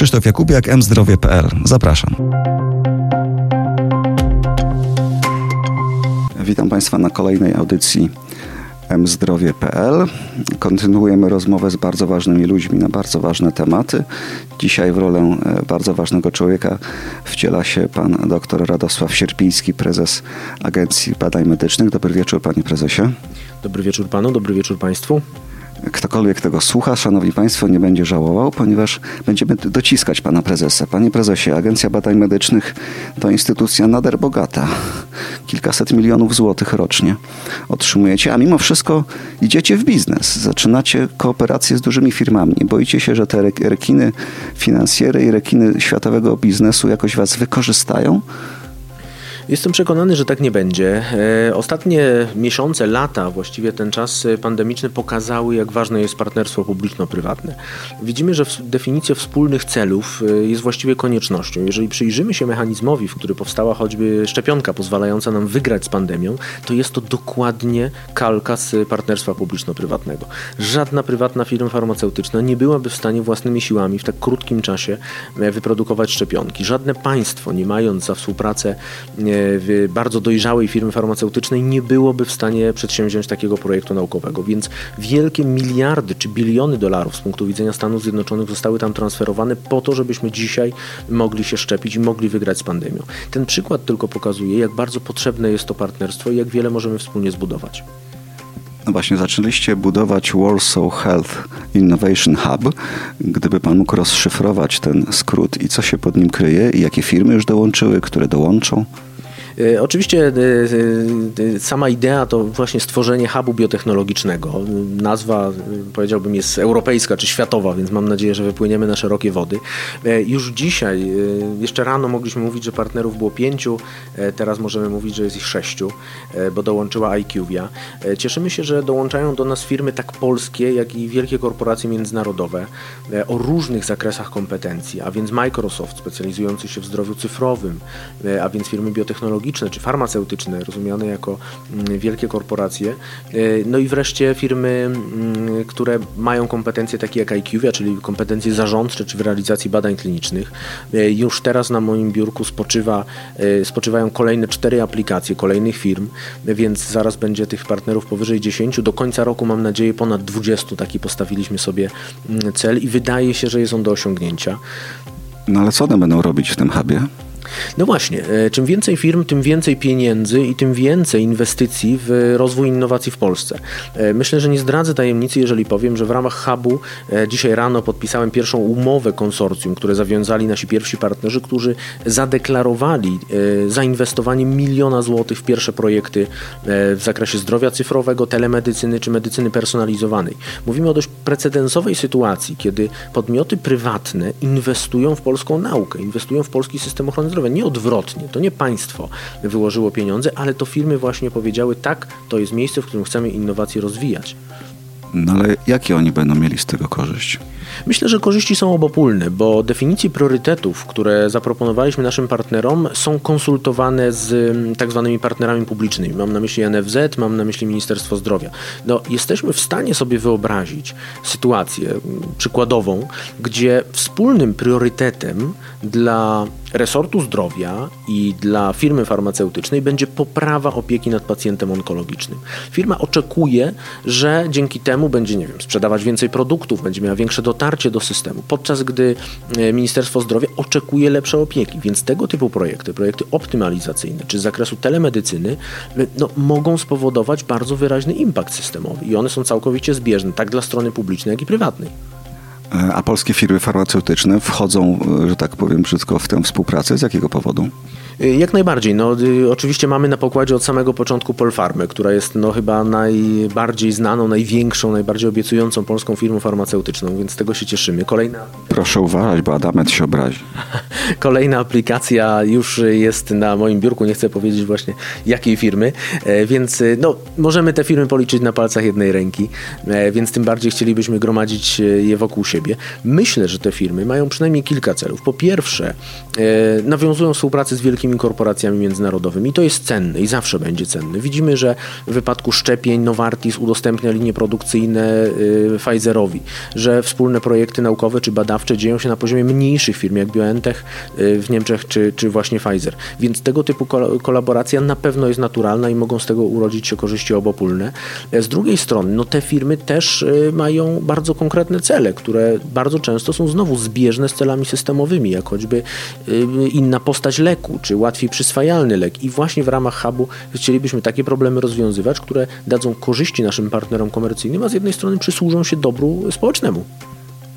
Krzysztof Jakubiak, mzdrowie.pl. Zapraszam. Witam Państwa na kolejnej audycji mzdrowie.pl. Kontynuujemy rozmowę z bardzo ważnymi ludźmi na bardzo ważne tematy. Dzisiaj w rolę e, bardzo ważnego człowieka wciela się pan dr Radosław Sierpiński, prezes Agencji Badań Medycznych. Dobry wieczór, panie prezesie. Dobry wieczór panu, dobry wieczór państwu ktokolwiek tego słucha, szanowni państwo, nie będzie żałował, ponieważ będziemy dociskać pana prezesa. Panie prezesie, Agencja Badań Medycznych to instytucja nader bogata. Kilkaset milionów złotych rocznie otrzymujecie, a mimo wszystko idziecie w biznes. Zaczynacie kooperację z dużymi firmami. Nie boicie się, że te rekiny finansjery i rekiny światowego biznesu jakoś was wykorzystają? Jestem przekonany, że tak nie będzie. E, ostatnie miesiące, lata, właściwie ten czas pandemiczny pokazały, jak ważne jest partnerstwo publiczno-prywatne. Widzimy, że definicja wspólnych celów e, jest właściwie koniecznością. Jeżeli przyjrzymy się mechanizmowi, w który powstała choćby szczepionka pozwalająca nam wygrać z pandemią, to jest to dokładnie kalka z partnerstwa publiczno-prywatnego. Żadna prywatna firma farmaceutyczna nie byłaby w stanie własnymi siłami w tak krótkim czasie e, wyprodukować szczepionki. Żadne państwo, nie mając za współpracę bardzo dojrzałej firmy farmaceutycznej nie byłoby w stanie przedsięwziąć takiego projektu naukowego. Więc wielkie miliardy czy biliony dolarów z punktu widzenia Stanów Zjednoczonych zostały tam transferowane po to, żebyśmy dzisiaj mogli się szczepić i mogli wygrać z pandemią. Ten przykład tylko pokazuje, jak bardzo potrzebne jest to partnerstwo i jak wiele możemy wspólnie zbudować. No właśnie, zaczęliście budować Warsaw Health Innovation Hub. Gdyby pan mógł rozszyfrować ten skrót i co się pod nim kryje i jakie firmy już dołączyły, które dołączą? E, oczywiście e, e, sama idea to właśnie stworzenie hubu biotechnologicznego. Nazwa powiedziałbym jest europejska czy światowa, więc mam nadzieję, że wypłyniemy na szerokie wody. Już dzisiaj, jeszcze rano mogliśmy mówić, że partnerów było pięciu, teraz możemy mówić, że jest ich sześciu, bo dołączyła IQVIA. Cieszymy się, że dołączają do nas firmy tak polskie, jak i wielkie korporacje międzynarodowe o różnych zakresach kompetencji, a więc Microsoft specjalizujący się w zdrowiu cyfrowym, a więc firmy biotechnologiczne, technologiczne czy farmaceutyczne, rozumiane jako mm, wielkie korporacje. E, no i wreszcie firmy, mm, które mają kompetencje takie jak IQVIA, czyli kompetencje zarządcze czy w realizacji badań klinicznych. E, już teraz na moim biurku spoczywa, e, spoczywają kolejne cztery aplikacje kolejnych firm, więc zaraz będzie tych partnerów powyżej 10. Do końca roku mam nadzieję ponad 20. Taki postawiliśmy sobie mm, cel i wydaje się, że jest on do osiągnięcia. No ale co one będą robić w tym hubie? No właśnie, e, czym więcej firm, tym więcej pieniędzy i tym więcej inwestycji w rozwój innowacji w Polsce. E, myślę, że nie zdradzę tajemnicy, jeżeli powiem, że w ramach hubu e, dzisiaj rano podpisałem pierwszą umowę konsorcjum, które zawiązali nasi pierwsi partnerzy, którzy zadeklarowali zainwestowanie miliona złotych w pierwsze projekty w zakresie zdrowia cyfrowego, telemedycyny czy medycyny personalizowanej. Mówimy o dość precedensowej sytuacji, kiedy podmioty prywatne inwestują w polską naukę, inwestują w polski system ochrony zdrowia nie odwrotnie. To nie państwo wyłożyło pieniądze, ale to firmy właśnie powiedziały, tak, to jest miejsce, w którym chcemy innowacje rozwijać. No ale jakie oni będą mieli z tego korzyść? Myślę, że korzyści są obopólne, bo definicje priorytetów, które zaproponowaliśmy naszym partnerom, są konsultowane z mm, tak zwanymi partnerami publicznymi. Mam na myśli NFZ, mam na myśli Ministerstwo Zdrowia. No, jesteśmy w stanie sobie wyobrazić sytuację mm, przykładową, gdzie wspólnym priorytetem dla resortu zdrowia i dla firmy farmaceutycznej będzie poprawa opieki nad pacjentem onkologicznym. Firma oczekuje, że dzięki temu będzie, nie wiem, sprzedawać więcej produktów, będzie miała większe dotarcie do systemu, podczas gdy e, Ministerstwo Zdrowia oczekuje lepszej opieki. Więc tego typu projekty, projekty optymalizacyjne czy z zakresu telemedycyny, e, no, mogą spowodować bardzo wyraźny impact systemowy i one są całkowicie zbieżne, tak dla strony publicznej, jak i prywatnej. E, a polskie firmy farmaceutyczne wchodzą, że tak powiem brzydko, w tę współpracę. Z jakiego powodu? Y, jak najbardziej. No, y, oczywiście mamy na pokładzie od samego początku Polfarmę, która jest no, chyba najbardziej znaną, największą, najbardziej obiecującą polską firmą farmaceutyczną, więc z tego się cieszymy. Kolejna... Proszę uważać, bo Adamet się obrazi. Kolejna aplikacja już jest na moim biurku, nie chcę powiedzieć właśnie jakiej firmy, e, więc y, no, możemy te firmy policzyć na palcach jednej ręki, e, więc tym bardziej chcielibyśmy gromadzić e, je wokół siebie. Myślę, że te firmy mają przynajmniej kilka celów. Po pierwsze, nawiązują współpracę z wielkimi korporacjami międzynarodowymi. I to jest cenne i zawsze będzie cenne. Widzimy, że w wypadku szczepień Novartis udostępnia linie produkcyjne Pfizerowi, że wspólne projekty naukowe czy badawcze dzieją się na poziomie mniejszych firm, jak BioNTech y, w Niemczech czy, czy właśnie Pfizer. Więc tego typu kolaboracja na pewno jest naturalna i mogą z tego urodzić się korzyści obopólne. Z drugiej strony, no te firmy też y, mają bardzo konkretne cele, które bardzo często są znowu zbieżne z celami systemowymi, jak choćby inna postać leku, czy łatwiej przyswajalny lek. I właśnie w ramach hubu chcielibyśmy takie problemy rozwiązywać, które dadzą korzyści naszym partnerom komercyjnym, a z jednej strony przysłużą się dobru społecznemu.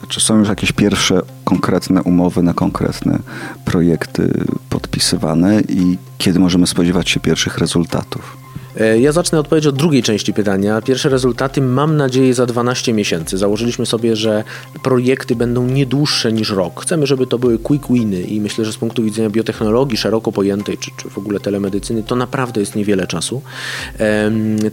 Czy są już jakieś pierwsze konkretne umowy na konkretne projekty podpisywane i kiedy możemy spodziewać się pierwszych rezultatów? E, ja zacznę odpowiedź od drugiej części pytania. Pierwsze rezultaty mam nadzieję za 12 miesięcy. Założyliśmy sobie, że projekty będą nie dłuższe niż rok. Chcemy, żeby to były quick winy i myślę, że z punktu widzenia biotechnologii szeroko pojętej, czy, czy w ogóle telemedycyny, to naprawdę jest niewiele czasu.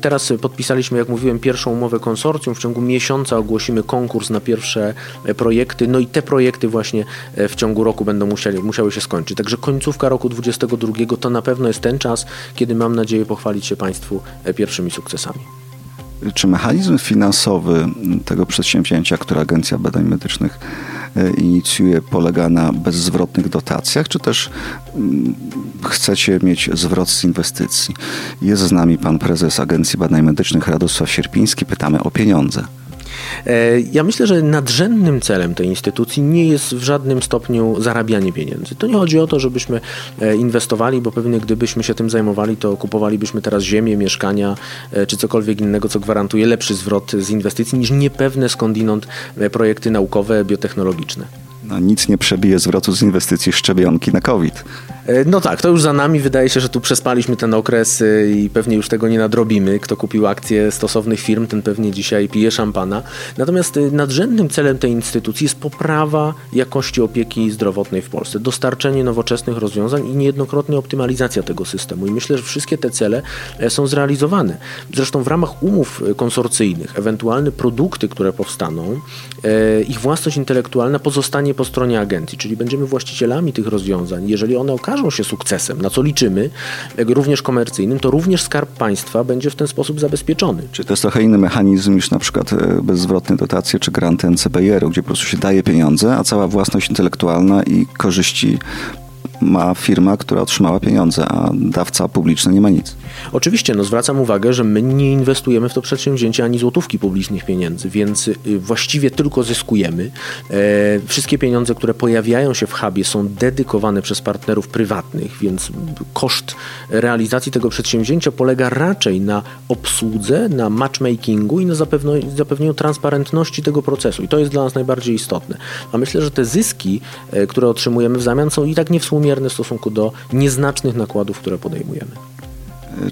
Teraz podpisaliśmy, jak mówiłem, pierwszą umowę konsorcjum. W ciągu miesiąca ogłosimy konkurs na pierwsze e, projekty. No i te projekty właśnie e, w ciągu roku będą musieli, musiały się skończyć. Także końcówka roku 2022 to na pewno jest ten czas, kiedy mam nadzieję pochwalić się Państwu Państwu e, pierwszymi sukcesami. Czy mechanizm finansowy tego przedsięwzięcia, które Agencja Badań Medycznych e, inicjuje, polega na bezzwrotnych dotacjach, czy też mm, chcecie mieć zwrot z inwestycji? Jest z nami pan prezes Agencji Badań Medycznych Radosław Sierpiński. Pytamy o pieniądze. E, ja myślę, że nadrzędnym celem tej instytucji nie jest w żadnym stopniu zarabianie pieniędzy. To nie chodzi o to, żebyśmy e, inwestowali, bo pewnie gdybyśmy się tym zajmowali, to kupowalibyśmy teraz ziemię, mieszkania e, czy cokolwiek innego, co gwarantuje lepszy zwrot z inwestycji niż niepewne skądinąd projekty naukowe, biotechnologiczne. No, nic nie przebije zwrotu z inwestycji szczepionki na COVID. E, no tak, to już za nami. Wydaje się, że tu przespaliśmy ten okres e, i pewnie już tego nie nadrobimy. Kto kupił akcje stosownych firm, ten pewnie dzisiaj pije szampana. Natomiast e, nadrzędnym celem tej instytucji jest poprawa jakości opieki zdrowotnej w Polsce, dostarczenie nowoczesnych rozwiązań i niejednokrotnie optymalizacja tego systemu. I myślę, że wszystkie te cele są zrealizowane. Zresztą w ramach umów konsorcyjnych, ewentualne produkty, które powstaną, ich własność intelektualna pozostanie po stronie agencji, czyli będziemy właścicielami tych rozwiązań. Jeżeli one okażą okażą się sukcesem, na co liczymy, również komercyjnym, to również skarb państwa będzie w ten sposób zabezpieczony. Czy to jest trochę inny mechanizm niż na przykład e, bezzwrotne dotacje czy granty NCBR-u, gdzie po prostu się daje pieniądze, a cała własność intelektualna i korzyści ma firma, która otrzymała pieniądze, a dawca publiczny nie ma nic. Oczywiście, no zwracam uwagę, że my nie inwestujemy w to przedsięwzięcie ani złotówki publicznych pieniędzy, więc y, właściwie tylko zyskujemy. E, wszystkie pieniądze, które pojawiają się w hubie są dedykowane przez partnerów prywatnych, więc koszt realizacji tego przedsięwzięcia polega raczej na obsłudze, na matchmakingu i na zapewnieniu transparentności tego procesu. I to jest dla nas najbardziej istotne. A myślę, że te zyski, e, które otrzymujemy w zamian są i tak niewspółmierne w stosunku do nieznacznych nakładów, które podejmujemy.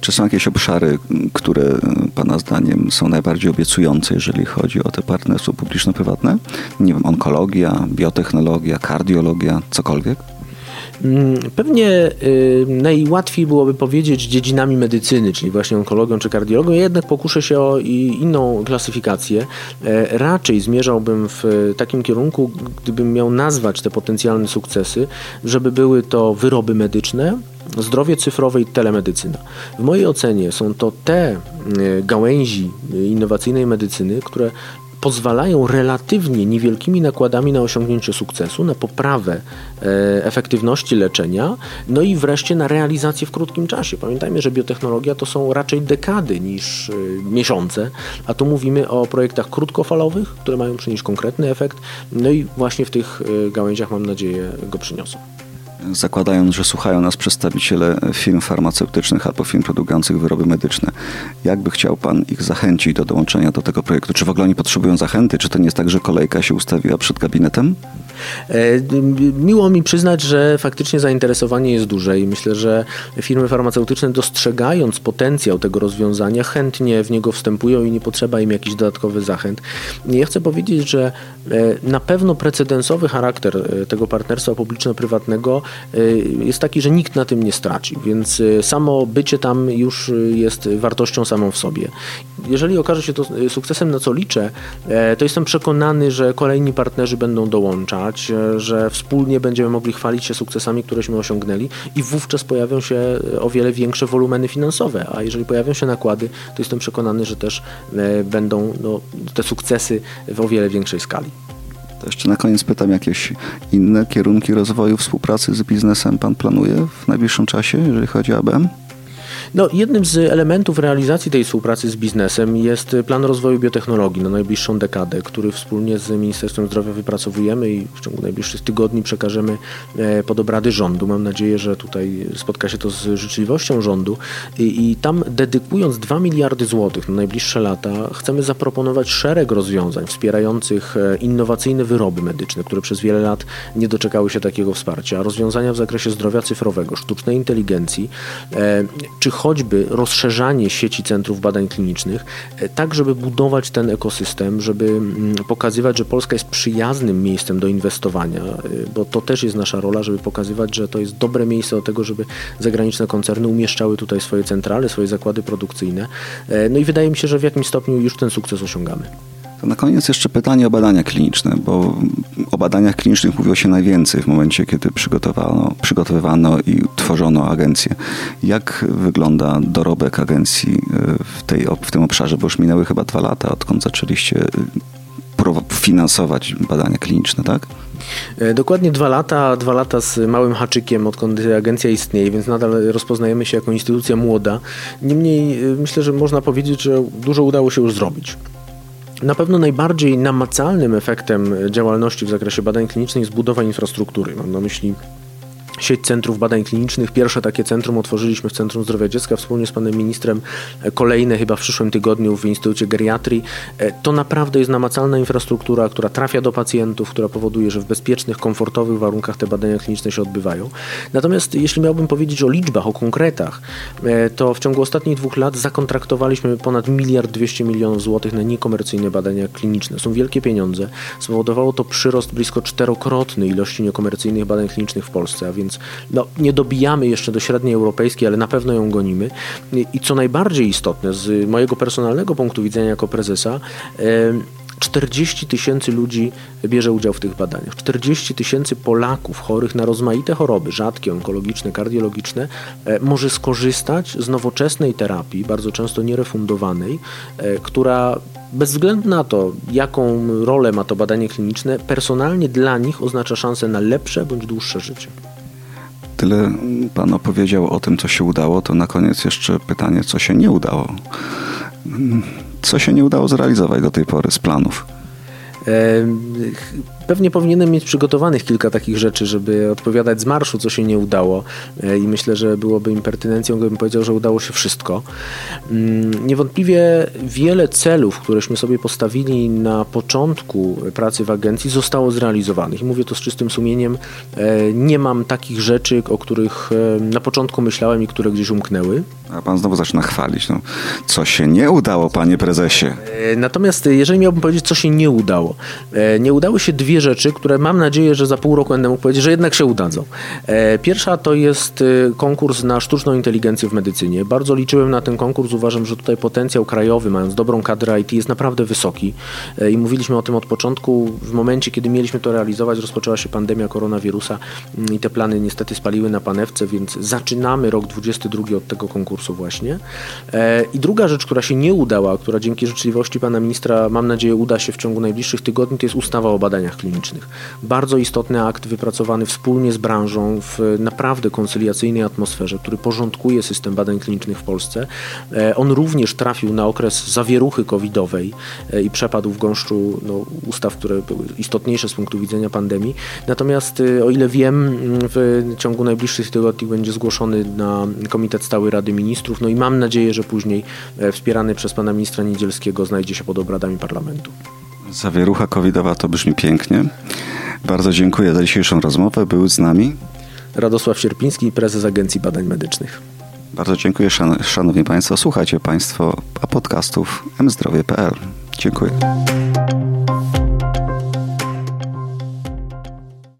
Czy są jakieś obszary, które Pana zdaniem są najbardziej obiecujące, jeżeli chodzi o te partnerstwo publiczno-prywatne? Nie wiem, onkologia, biotechnologia, kardiologia, cokolwiek? Mm, pewnie y, najłatwiej byłoby powiedzieć dziedzinami medycyny, czyli właśnie onkologią czy kardiologią. Jednak pokuszę się o inną klasyfikację. E, raczej zmierzałbym w takim kierunku, gdybym miał nazwać te potencjalne sukcesy, żeby były to wyroby medyczne, zdrowie cyfrowe i telemedycyna. W mojej ocenie są to te y, gałęzi innowacyjnej medycyny, które pozwalają relatywnie niewielkimi nakładami na osiągnięcie sukcesu, na poprawę e, efektywności leczenia, no i wreszcie na realizację w krótkim czasie. Pamiętajmy, że biotechnologia to są raczej dekady niż e, miesiące, a tu mówimy o projektach krótkofalowych, które mają przynieść konkretny efekt, no i właśnie w tych e, gałęziach mam nadzieję go przyniosą zakładając, że słuchają nas przedstawiciele firm farmaceutycznych albo firm produkujących wyroby medyczne, jak by chciał Pan ich zachęcić do dołączenia do tego projektu? Czy w ogóle oni potrzebują zachęty? Czy to nie jest tak, że kolejka się ustawiła przed gabinetem? E, miło mi przyznać, że faktycznie zainteresowanie jest duże i myślę, że firmy farmaceutyczne dostrzegając potencjał tego rozwiązania chętnie w niego wstępują i nie potrzeba im jakichś dodatkowych zachęt. Ja chcę powiedzieć, że e, na pewno precedensowy charakter e, tego partnerstwa publiczno-prywatnego jest taki, że nikt na tym nie straci, więc samo bycie tam już jest wartością samą w sobie. Jeżeli okaże się to sukcesem, na co liczę, to jestem przekonany, że kolejni partnerzy będą dołączać, że wspólnie będziemy mogli chwalić się sukcesami, któreśmy osiągnęli i wówczas pojawią się o wiele większe wolumeny finansowe, a jeżeli pojawią się nakłady, to jestem przekonany, że też będą no, te sukcesy w o wiele większej skali. To jeszcze na koniec pytam, jakieś inne kierunki rozwoju współpracy z biznesem Pan planuje w najbliższym czasie, jeżeli chodzi o ABM? No, jednym z elementów realizacji tej współpracy z biznesem jest plan rozwoju biotechnologii na najbliższą dekadę, który wspólnie z Ministerstwem Zdrowia wypracowujemy i w ciągu najbliższych tygodni przekażemy e, pod obrady rządu. Mam nadzieję, że tutaj spotka się to z życzliwością rządu i, i tam dedykując 2 miliardy złotych na najbliższe lata chcemy zaproponować szereg rozwiązań wspierających e, innowacyjne wyroby medyczne, które przez wiele lat nie doczekały się takiego wsparcia. Rozwiązania w zakresie zdrowia cyfrowego, sztucznej inteligencji, e, czy choćby rozszerzanie sieci centrów badań klinicznych, e, tak żeby budować ten ekosystem, żeby mm, pokazywać, że Polska jest przyjaznym miejscem do inwestowania, e, bo to też jest nasza rola, żeby pokazywać, że to jest dobre miejsce do tego, żeby zagraniczne koncerny umieszczały tutaj swoje centrale, swoje zakłady produkcyjne. E, no i wydaje mi się, że w jakimś stopniu już ten sukces osiągamy. Na koniec jeszcze pytanie o badania kliniczne, bo o badaniach klinicznych mówiło się najwięcej w momencie, kiedy przygotowano, przygotowywano i tworzono agencję. Jak wygląda dorobek agencji e, w, tej, w tym obszarze? Bo już minęły chyba dwa lata, odkąd zaczęliście e, finansować badania kliniczne, tak? E, dokładnie dwa lata, dwa lata z małym haczykiem, odkąd agencja istnieje, więc nadal rozpoznajemy się jako instytucja młoda. Niemniej myślę, że można powiedzieć, że dużo udało się już zrobić. Na pewno najbardziej namacalnym efektem działalności w zakresie badań klinicznych jest budowa infrastruktury. Mam na myśli sieć centrów badań klinicznych. Pierwsze takie centrum otworzyliśmy w Centrum Zdrowia Dziecka wspólnie z panem ministrem. E, kolejne chyba w przyszłym tygodniu w Instytucie Geriatrii. E, to naprawdę jest namacalna infrastruktura, która trafia do pacjentów, która powoduje, że w bezpiecznych, komfortowych warunkach te badania kliniczne się odbywają. Natomiast jeśli miałbym powiedzieć o liczbach, o konkretach, e, to w ciągu ostatnich dwóch lat zakontraktowaliśmy ponad miliard dwieście milionów złotych na niekomercyjne badania kliniczne. Są wielkie pieniądze. Spowodowało to przyrost blisko czterokrotny ilości niekomercyjnych badań klinicznych w Polsce, a więc więc no, nie dobijamy jeszcze do średniej europejskiej, ale na pewno ją gonimy. I co najbardziej istotne z mojego personalnego punktu widzenia jako prezesa, 40 tysięcy ludzi bierze udział w tych badaniach. 40 tysięcy Polaków chorych na rozmaite choroby, rzadkie, onkologiczne, kardiologiczne, e, może skorzystać z nowoczesnej terapii, bardzo często nierefundowanej, e, która bez względu na to, jaką rolę ma to badanie kliniczne, personalnie dla nich oznacza szansę na lepsze bądź dłuższe życie. Tyle Pan opowiedział o tym, co się udało, to na koniec jeszcze pytanie, co się nie udało. Co się nie udało zrealizować do tej pory z planów? Pewnie powinienem mieć przygotowanych kilka takich rzeczy, żeby odpowiadać z marszu, co się nie udało. E, I myślę, że byłoby impertynencją, gdybym powiedział, że udało się wszystko. Mm, niewątpliwie wiele celów, któreśmy sobie postawili na początku pracy w agencji, zostało zrealizowanych. I mówię to z czystym sumieniem. E, nie mam takich rzeczy, o których e, na początku myślałem i które gdzieś umknęły. A pan znowu zaczyna chwalić. No, co się nie udało, panie prezesie? Natomiast jeżeli miałbym powiedzieć, co się nie udało. Nie udały się dwie rzeczy, które mam nadzieję, że za pół roku będę mógł powiedzieć, że jednak się udadzą. E, pierwsza to jest e, konkurs na sztuczną inteligencję w medycynie. Bardzo liczyłem na ten konkurs. Uważam, że tutaj potencjał krajowy, mając dobrą kadrę IT, jest naprawdę wysoki. E, I mówiliśmy o tym od początku. W momencie, kiedy mieliśmy to realizować, rozpoczęła się pandemia koronawirusa mm, i te plany niestety spaliły na panewce, więc zaczynamy rok 22 od tego konkursu właśnie. I druga rzecz, która się nie udała, która dzięki życzliwości pana ministra, mam nadzieję, uda się w ciągu najbliższych tygodni, to jest ustawa o badaniach klinicznych klinicznych. Bardzo istotny akt wypracowany wspólnie z branżą w naprawdę koncyliacyjnej atmosferze, który porządkuje system badań klinicznych w Polsce. E, on również trafił na okres zawieruchy covidowej e, i przepadł w gąszczu no, ustaw, które były istotniejsze z punktu widzenia pandemii. Natomiast e, o ile wiem, w ciągu najbliższych tygodni będzie zgłoszony na Komitet Stały Rady Ministrów, no i mam nadzieję, że później wspierany przez pana ministra Niedzielskiego znajdzie się pod obradami parlamentu. Zawierucha covidowa to brzmi pięknie. Bardzo dziękuję za dzisiejszą rozmowę. Był z nami Radosław Sierpiński, prezes Agencji Badań Medycznych. Bardzo dziękuję, szan szanowni państwo. Słuchajcie państwo podcastów mzdrowie.pl. Dziękuję.